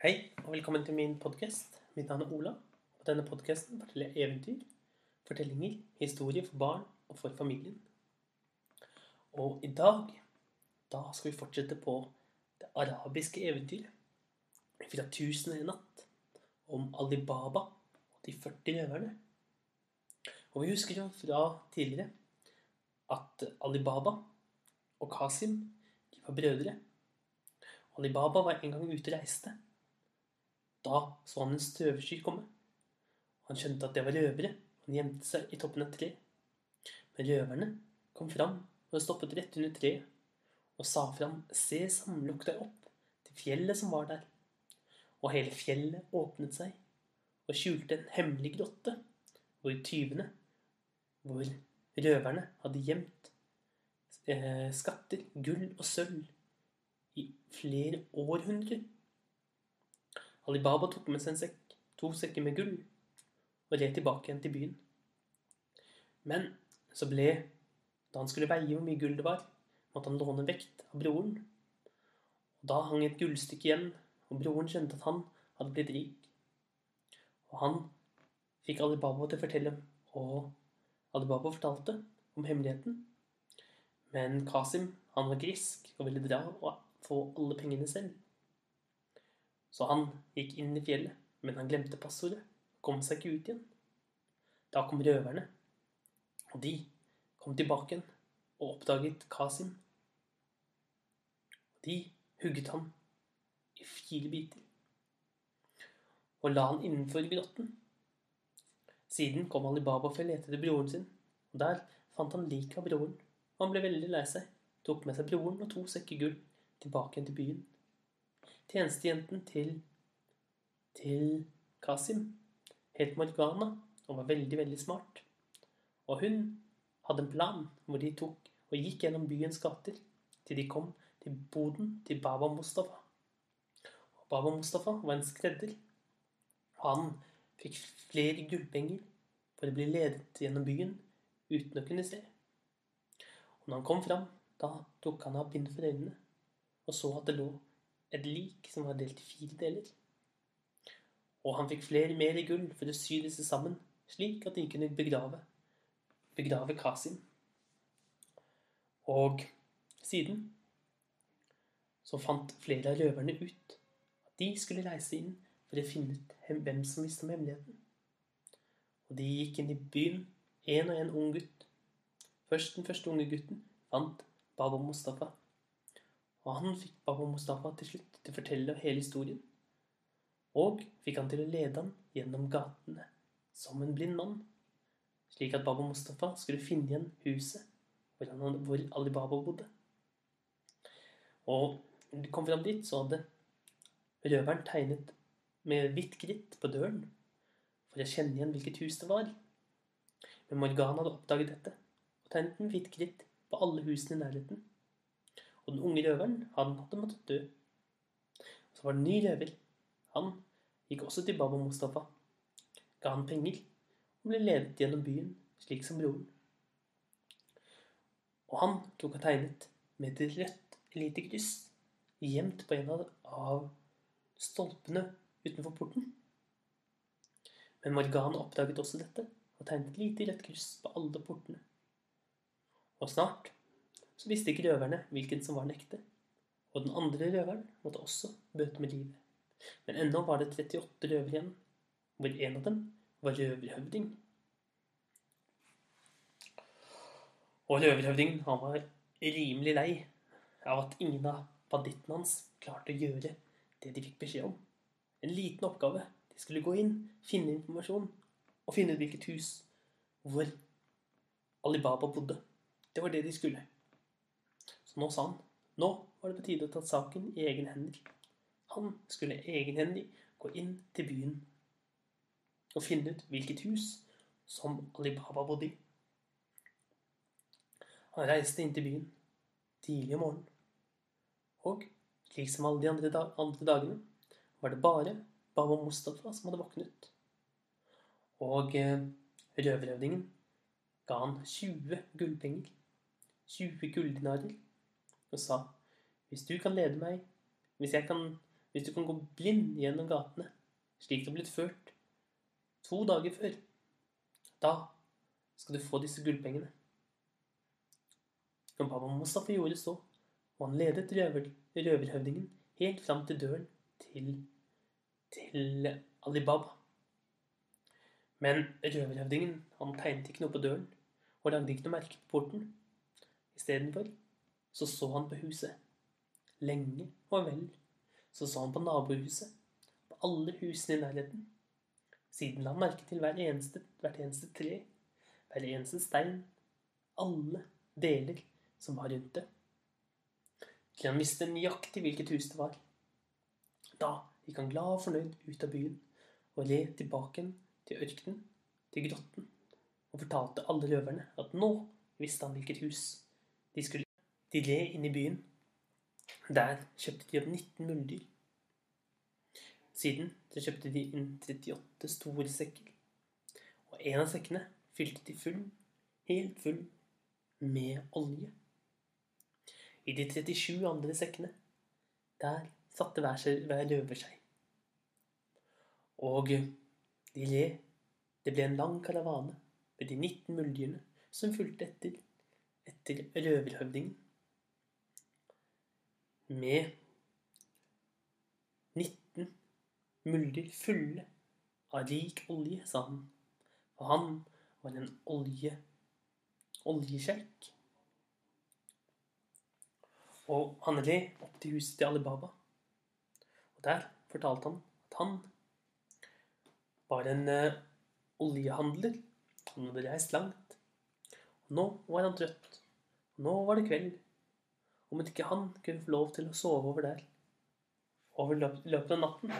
Hei, og velkommen til min podkast. Mitt navn er Ola. og denne podkasten forteller jeg eventyr, fortellinger, historier for barn og for familien. Og i dag da skal vi fortsette på det arabiske eventyret fra 'Tusen og en natt' om Ali Baba og de 40 røverne. Og vi husker jo fra tidligere at Ali Baba og Kasim de var brødre. Ali Baba var en gang ute og reiste. Da så han en støvsky komme. Han skjønte at det var røvere. Han gjemte seg i toppen av et tre. Men røverne kom fram og stoppet rett under treet og sa fram Se, samlukk deg opp til fjellet som var der. Og hele fjellet åpnet seg og skjulte en hemmelig grotte hvor tyvene, hvor røverne, hadde gjemt eh, skatter, gull og sølv i flere århundrer. Alibaba tok med seg en sekk, to sekker med gull og red tilbake igjen til byen. Men så ble Da han skulle veie hvor mye gull det var, måtte han låne vekt av broren. Og Da hang et gullstykke igjen, og broren skjønte at han hadde blitt rik. Og han fikk Alibaba til å fortelle, og Alibaba fortalte om hemmeligheten. Men Kasim han var grisk og ville dra og få alle pengene selv. Så han gikk inn i fjellet, men han glemte passordet kom seg ikke ut igjen. Da kom røverne, og de kom tilbake igjen og oppdaget Kasim. De hugget ham i fire biter og la han innenfor grotten. Siden kom Alibaba for å lete etter broren sin, og der fant han liket av broren. Han ble veldig lei seg, tok med seg broren og to sekker gull tilbake igjen til byen. Tjenestejenten til, til Kasim het Morgana og var veldig, veldig smart. Og hun hadde en plan hvor de tok og gikk gjennom byens gater til de kom til boden til Baba Mustafa. Og Baba Mustafa var en skredder. Han fikk flere gullpenger for å bli ledet gjennom byen uten å kunne se. Og når han kom fram, da tok han av bind for øynene og så at det lå et lik som var delt i fire deler. Og han fikk flere mer i gull for å sy disse sammen, slik at de kunne begrave, begrave Kasim. Og siden så fant flere av røverne ut at de skulle reise inn for å finne ut hvem som visste om hemmeligheten. Og de gikk inn i byen, én og én ung gutt. Først den første unge gutten fant Baba Mustafa. Og han fikk Baba Mustafa til slutt til å fortelle hele historien. Og fikk han til å lede ham gjennom gatene som en blind mann. Slik at Baba Mustafa skulle finne igjen huset hvor, han, hvor Ali Baba bodde. Og når de kom fram dit, så hadde røveren tegnet med hvitt kritt på døren for å kjenne igjen hvilket hus det var. Men Morgana hadde oppdaget dette og tegnet med hvitt kritt på alle husene i nærheten. Og den unge røveren, han hadde måttet dø. Og så var det en ny røver. Han gikk også til Baba Mustafa, ga han penger og ble ledet gjennom byen, slik som broren. Og han tok og tegnet med et rødt lite kryss gjemt på en av stolpene utenfor porten. Men Morgana oppdaget også dette og tegnet et lite rødt kryss på alle portene. Og snart så visste ikke røverne hvilken som var den ekte. Og den andre røveren måtte også bøte med livet. Men ennå var det 38 røvere igjen, hvor en av dem var røverhøvding. Og røverhøvdingen han var rimelig lei av at ingen av bandittene hans klarte å gjøre det de fikk beskjed om. En liten oppgave. De skulle gå inn, finne informasjon og finne ut hvilket hus hvor Alibaba bodde. Det var det de skulle. Så nå sa han nå var det på tide å ta saken i egen hender. Han skulle egenhendig gå inn til byen og finne ut hvilket hus som Alibaba bodde i. Han reiste inn til byen tidlig om morgenen. Og slik som alle de andre, dag andre dagene var det bare Baba Mustafa som hadde våknet. Og eh, røverhøvdingen ga han 20 gullpenger, 20 gulldinarer, og sa hvis du kan lede meg, hvis kan hvis du kan gå blind gjennom gatene, slik det har blitt ført to dager før, da skal du få disse gullpengene. Og Baba Mustafa gjorde så, og han ledet røver, røverhøvdingen helt fram til døren til, til Alibaba. Men røverhøvdingen han tegnet ikke noe på døren og lagde ikke noe merke på porten. Istedenfor så så han på huset. Lenge og vel så så han på nabohuset, på alle husene i nærheten. Siden la han merke til hver eneste, hvert eneste tre, hver eneste stein, alle deler som var rundt det. Til han visste nøyaktig hvilket hus det var. Da gikk han glad og fornøyd ut av byen og red tilbake til ørkenen, til grotten, og fortalte alle røverne at nå visste han hvilket hus de skulle. De red inn i byen. Der kjøpte de opp 19 muldyr. Siden så kjøpte de inn 38 store sekker. Og en av sekkene fylte de full, helt full, med olje. I de 37 andre sekkene, der satte hver, hver røver seg. Og de le. Det ble en lang karavane med de 19 muldyrene som fulgte etter, etter røverhøvdingen. Med 19 mulder fulle av rik olje, sa han. Og han var en olje oljesjeik. Og han red opp til huset til Alibaba. Og der fortalte han at han var en uh, oljehandler. Han hadde reist langt. Og nå var han trøtt. Og nå var det kveld. Om ikke han kunne få lov til å sove over der over løpet av natten.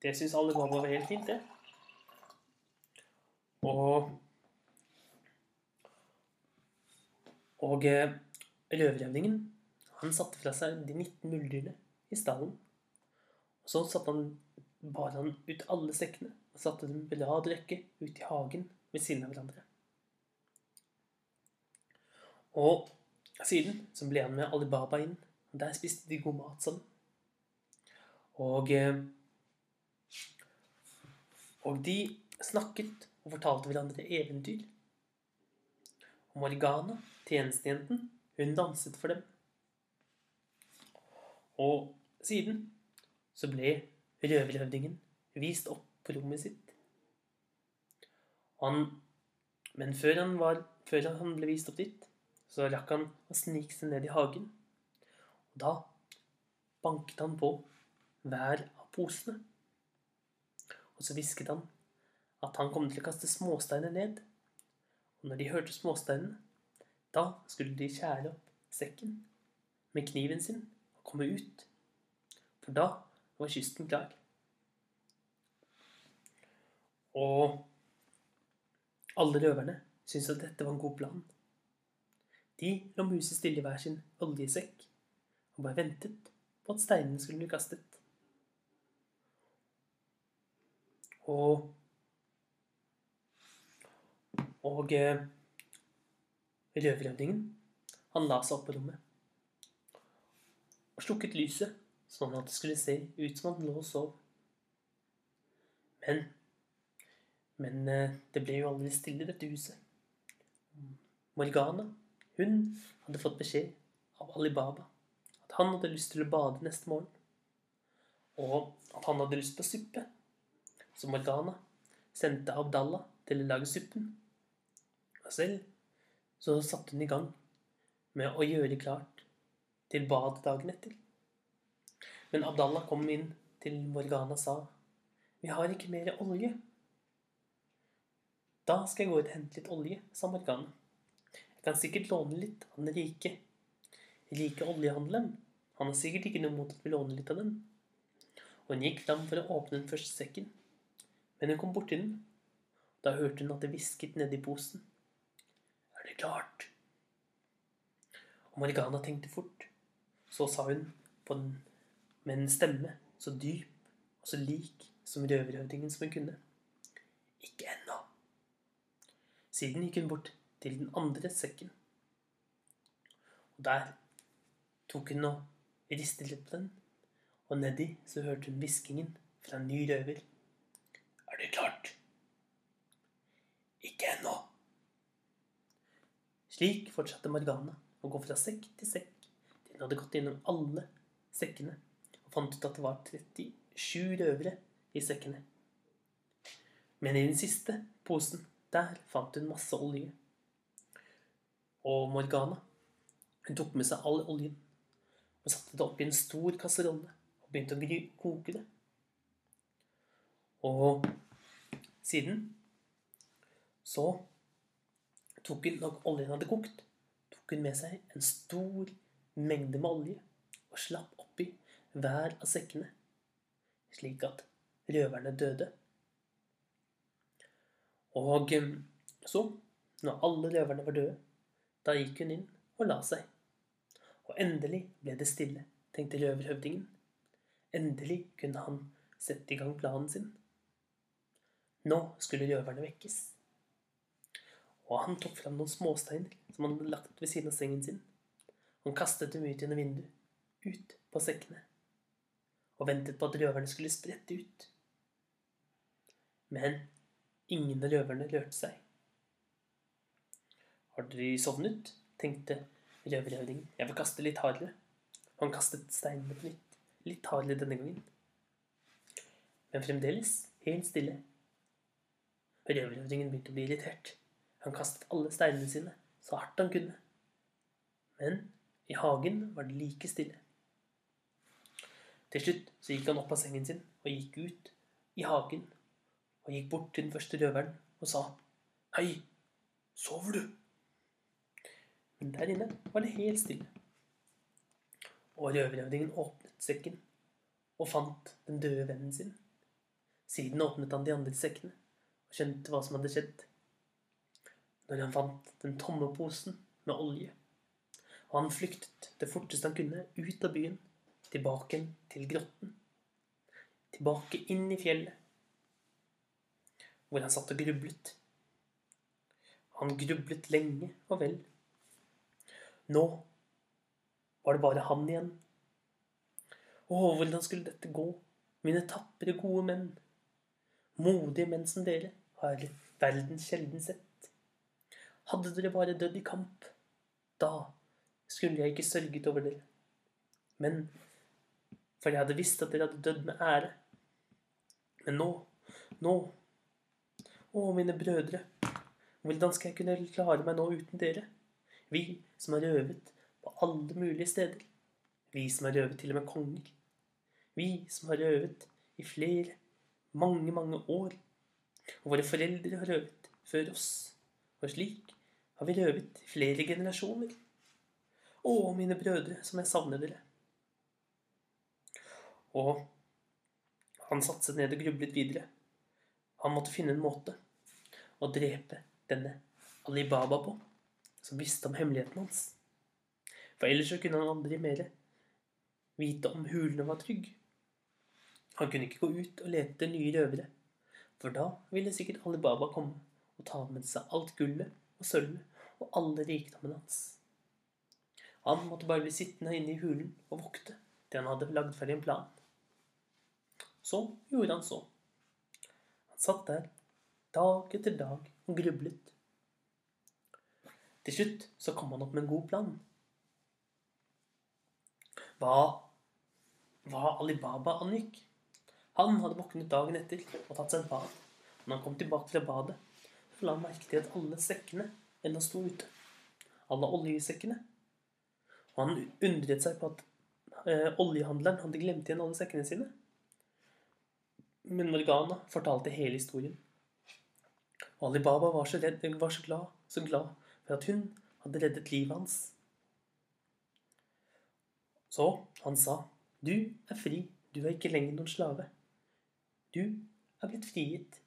Det syntes alle var helt fint, det. Og Og eh, han satte fra seg de 19 muldyrene i stallen. Og så satte han, bar han ut alle sekkene og satte dem på rad rekke ut i hagen ved siden av hverandre. Og siden så ble han med Alibaba inn, og der spiste de god mat sammen. Og eh, Og de snakket og fortalte hverandre eventyr. Og Morgana, tjenestejenten, hun danset for dem. Og siden så ble røverhøvdingen vist opp på rommet sitt. Han, men før han, var, før han ble vist opp dit, så rakk han å snike seg ned i hagen. Og da banket han på hver av posene. Og så hvisket han at han kom til å kaste småsteiner ned. Og når de hørte småsteinene, da skulle de skjære opp sekken med kniven sin og komme ut. For da var kysten klar. Og alle røverne syntes at dette var en god plan. De lå musestille i hver sin oljesekk og bare ventet på at steinene skulle bli kastet. Og Og eh, røverhøvdingen, han la seg opp på rommet og slukket lyset, sånn at det skulle se ut som han lå og sov. Men Men eh, det ble jo aldri stille i dette huset. Morgana, hun hadde fått beskjed av Alibaba at han hadde lyst til å bade neste morgen. Og at han hadde lyst på suppe. Så Morgana sendte Abdallah til å lage suppen. Og selv så satte hun i gang med å gjøre klart til badet dagen etter. Men Abdallah kom inn til Morgana og sa vi har ikke mer olje. Da skal jeg gå ut og hente litt olje, sa Morgana. Jeg kan sikkert låne litt av den rike, rike oljehandelen. Han har sikkert ikke noe mot at vi låner litt av den. Og hun gikk fram for å åpne den første sekken. Men hun kom borti den. Da hørte hun at det hvisket nedi posen. Er det klart? Og Morgana tenkte fort. Så sa hun den, med en stemme så dyp og så lik som røverhøvdingen som hun kunne. Ikke ennå. Siden gikk hun bort til den andre sekken. Og der tok hun og ristet litt på den. og nedi så hørte hun hviskingen fra en ny røver. Er det klart? Ikke ennå. Slik fortsatte Morgana å gå fra sekk til sekk til hun hadde gått gjennom alle sekkene og fant ut at det var 37 røvere i sekkene. Men i den siste posen, der fant hun masse olje. Og Morgana hun tok med seg all oljen og satte det oppi en stor kasserolle og begynte å koke det. Og siden så tok hun, når oljen hadde kokt, tok hun med seg en stor mengde med olje og slapp oppi hver av sekkene, slik at røverne døde. Og eh, så, når alle røverne var døde, da gikk hun inn og la seg. Og endelig ble det stille, tenkte røverhøvdingen. Endelig kunne han sette i gang planen sin. Nå skulle røverne vekkes. Og han tok fram noen småsteiner som han hadde lagt ved siden av sengen sin. Han kastet dem ut gjennom vinduet, ut på sekkene, og ventet på at røverne skulle sprette ut. Men ingen av røverne rørte seg. Har dere sovnet? tenkte røverhøvdingen. Jeg vil kaste litt hardere. Han kastet steinene på nytt, litt hardere denne gangen. Men fremdeles helt stille. Røverhøvdingen begynte å bli irritert. Han kastet alle steinene sine så hardt han kunne. Men i hagen var det like stille. Til slutt så gikk han opp av sengen sin og gikk ut i hagen og gikk bort til den første røveren og sa Hei, sover du? Der inne var det helt stille. Og røverhøvdingen åpnet sekken og fant den døde vennen sin. Siden åpnet han de andre sekkene og skjønte hva som hadde skjedd. Når han fant den tomme posen med olje, og han flyktet det forteste han kunne ut av byen, tilbake til grotten. Tilbake inn i fjellet, hvor han satt og grublet. Han grublet lenge og vel. Nå var det bare han igjen. Å, hvordan skulle dette gå, mine tapre, gode menn? Modige menn som dere har verden sjelden sett. Hadde dere bare dødd i kamp, da skulle jeg ikke sørget over dere. Men for jeg hadde visst at dere hadde dødd med ære. Men nå, nå Å, mine brødre, hvordan skal jeg kunne klare meg nå uten dere? Vi som har røvet på alle mulige steder. Vi som har røvet til og med konger. Vi som har røvet i flere, mange, mange år. Og våre foreldre har røvet før oss. Og slik har vi røvet i flere generasjoner. Å, mine brødre, som jeg savner dere. Og han satte seg ned og grublet videre. Han måtte finne en måte å drepe denne Alibaba på, som visste om hemmeligheten hans. For ellers så kunne han aldri mer vite om hulene var trygg. Han kunne ikke gå ut og lete etter nye røvere, for da ville sikkert Alibaba komme og ta med seg alt gullet og sølvet og alle rikdommene hans. Han måtte bare bli sittende inne i hulen og vokte til han hadde lagd ferdig en plan. Så gjorde han så. Han satt der dag etter dag og grublet. Til slutt så kom han opp med en god plan. Hva, var Alibaba angikk. Han hadde våknet dagen etter og tatt seg et bad. Når han kom tilbake fra badet, så la han merke til at alle sekkene ennå sto ute. Alle oljesekkene. Og han undret seg på at eh, oljehandleren hadde glemt igjen alle sekkene sine. Men Morgana fortalte hele historien. Og Alibaba var så, redd, var så glad, så glad for at hun hadde reddet livet hans. Så han sa, 'Du er fri, du er ikke lenger noen slave. Du er blitt frigitt.'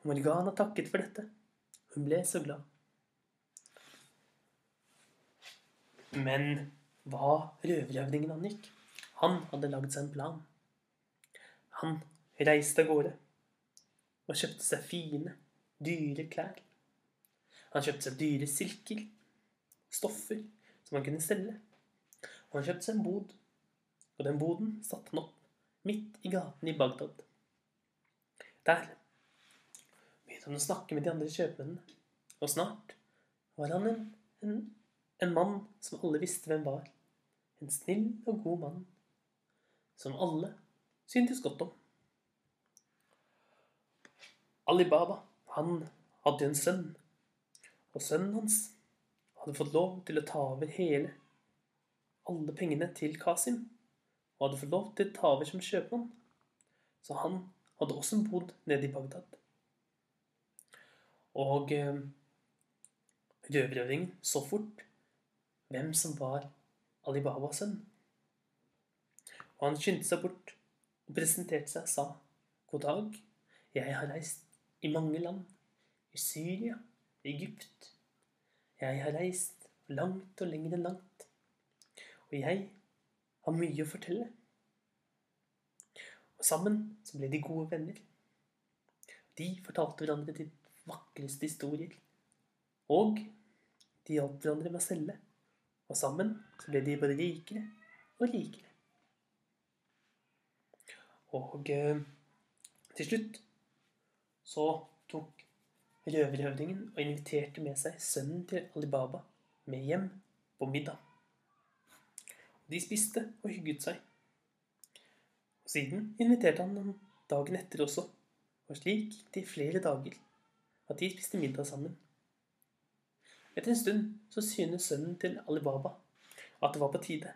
Og Morgana takket for dette. Hun ble så glad. Men hva røverhøvdingen angikk? Han hadde lagd seg en plan. Han reiste av gårde og kjøpte seg fine, dyre klær. Han kjøpte seg dyre silker, stoffer som han kunne selge. Og han kjøpte seg en bod og den boden satte han opp midt i gaten i Bagdad. Der begynte han å snakke med de andre kjøpmennene, og snart var han en, en, en mann som alle visste hvem var. En snill og god mann som alle syntes godt om. Alibaba, han hadde en sønn, og sønnen hans hadde fått lov til å ta over hele, alle pengene til Kasim, og hadde fått lov til å ta over som kjøpmann. Så han hadde også bodd nede i Bagdad. Og eh, røverøvingen så fort hvem som var Alibabas sønn. Og han skyndte seg bort og presenterte seg og sa god dag, jeg har reist i mange land, i Syria, Egypt. Jeg har reist langt og lenger enn langt, og jeg har mye å fortelle. Og sammen så ble de gode venner. De fortalte hverandre de vakreste historier, og de hjalp hverandre med å selge. Og sammen så ble de både rikere og rikere. Og eh, til slutt så tok røverhøvdingen og inviterte med seg sønnen til Alibaba med hjem på middag. De spiste og hygget seg. Og siden inviterte han ham dagen etter også, og slik gikk det i flere dager at de spiste middag sammen. Etter en stund så synes sønnen til Alibaba at det var på tide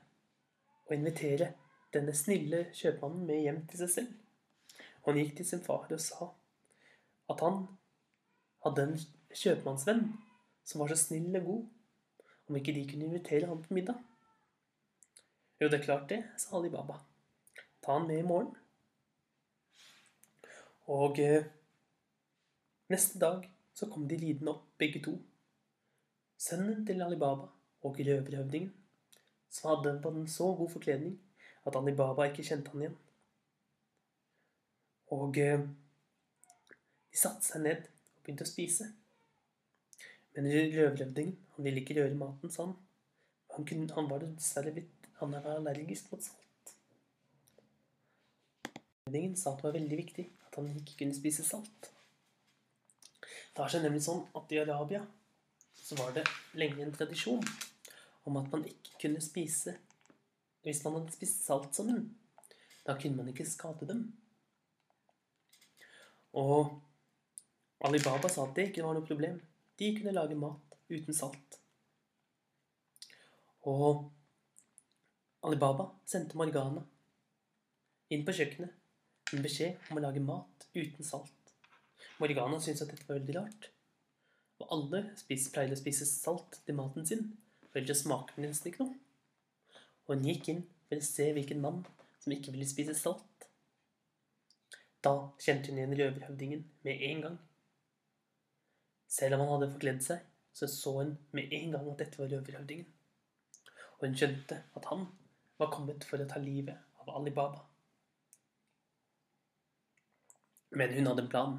å invitere denne snille kjøpmannen med hjem til seg selv. Og han gikk til sin far og sa at han hadde en kjøpmannsvenn som var så snill og god, om ikke de kunne invitere ham på middag. Jo, det er klart det, sa Ali Baba. Ta han med i morgen. Og eh, neste dag så kom de ridende opp, begge to. Sønnen til Ali Baba og røverhøvdingen, som hadde på en så god forkledning at Ali Baba ikke kjente han igjen. Og eh, de satte seg ned begynte å spise. Men røverhøvdingen han ville ikke røre maten, sa han. Han, kunne, han var dessverre blitt han var allergisk mot salt. Røverhøvdingen sa at det var veldig viktig at han ikke kunne spise salt. Det var seg nemlig sånn at i Arabia så var det lenge en tradisjon om at man ikke kunne spise hvis man hadde spist salt sammen. Da kunne man ikke skade dem. Og Alibaba sa at det ikke var noe problem. De kunne lage mat uten salt. Og Alibaba sendte Morgana inn på kjøkkenet med beskjed om å lage mat uten salt. Morgana syntes at dette var veldig rart. Og alle pleier å spise salt til maten sin, for ellers smaker den nesten ikke noe. Og hun gikk inn for å se hvilken mann som ikke ville spise salt. Da kjente hun igjen røverhøvdingen med en gang. Selv om han hadde forkledd seg, så så hun med en gang at dette var røverhøvdingen. Og hun skjønte at han var kommet for å ta livet av Ali Baba. Men hun hadde en plan.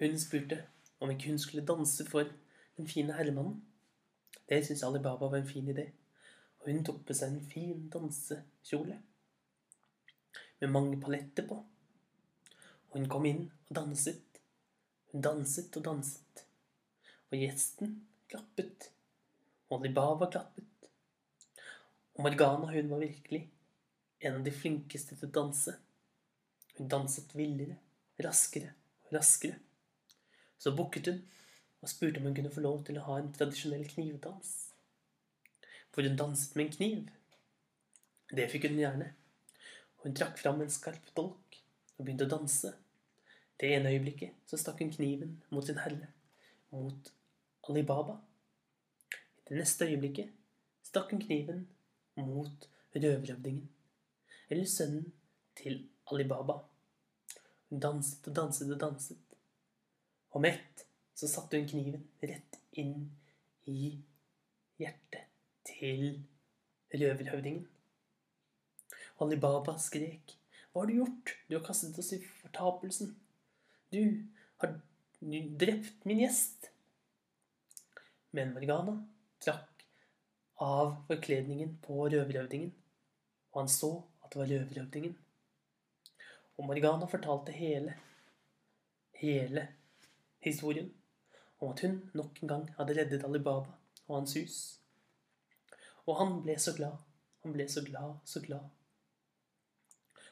Hun spurte om ikke hun skulle danse for den fine herremannen. Det syntes Ali Baba var en fin idé, og hun tok på seg en fin dansekjole med mange paletter på. Og hun kom inn og danset danset og danset, og gjesten klappet, og Alibaba klappet. Og Morgana, hun var virkelig en av de flinkeste til å danse. Hun danset villere, raskere og raskere. Så bukket hun og spurte om hun kunne få lov til å ha en tradisjonell knivdans. For hun danset med en kniv. Det fikk hun gjerne. Og hun trakk fram en skarp dolk og begynte å danse. Det ene øyeblikket så stakk hun kniven mot sin herre, mot Alibaba. I det neste øyeblikket stakk hun kniven mot røverhøvdingen, eller sønnen til Alibaba. Hun danset og danset og danset. Og med ett så satte hun kniven rett inn i hjertet til røverhøvdingen. Alibaba skrek. Hva har du gjort? Du har kastet oss i fortapelsen. Du har drept min gjest. Men Morgana trakk av forkledningen på røverhøvdingen og han så at det var røverhøvdingen. Og Morgana fortalte hele, hele historien om at hun nok en gang hadde reddet Alibaba og hans hus. Og han ble så glad, han ble så glad, så glad.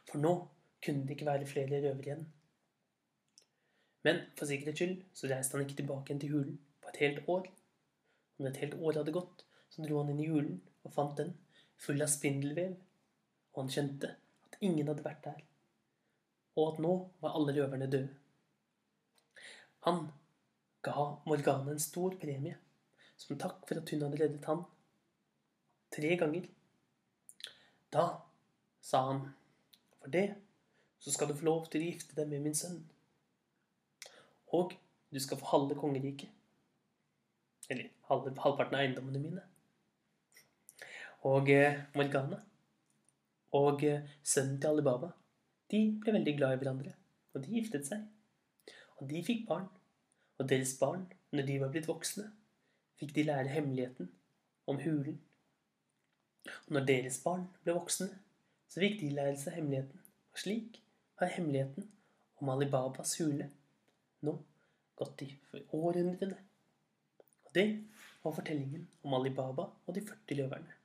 For nå kunne det ikke være flere røvere igjen. Men for sikkerhets skyld så reiste han ikke tilbake igjen til hulen på et helt år. Når et helt år hadde gått, så dro han inn i hulen og fant den full av spindelvev. Og han skjønte at ingen hadde vært der, og at nå var alle røverne døde. Han ga Morgane en stor premie som takk for at hun hadde reddet han tre ganger. Da sa han, for det så skal du få lov til å gifte deg med min sønn. Og du skal få halve kongeriket. Eller halve, halvparten av eiendommene mine. Og eh, Morgana og eh, sønnen til Alibaba, de ble veldig glad i hverandre. Og de giftet seg. Og de fikk barn. Og deres barn, når de var blitt voksne, fikk de lære hemmeligheten om hulen. Og når deres barn ble voksne, så fikk de lære seg hemmeligheten. Og slik har hemmeligheten om Alibabas hule nå gått i århundrene. Og det var fortellingen om Alibaba og de 40 løverne.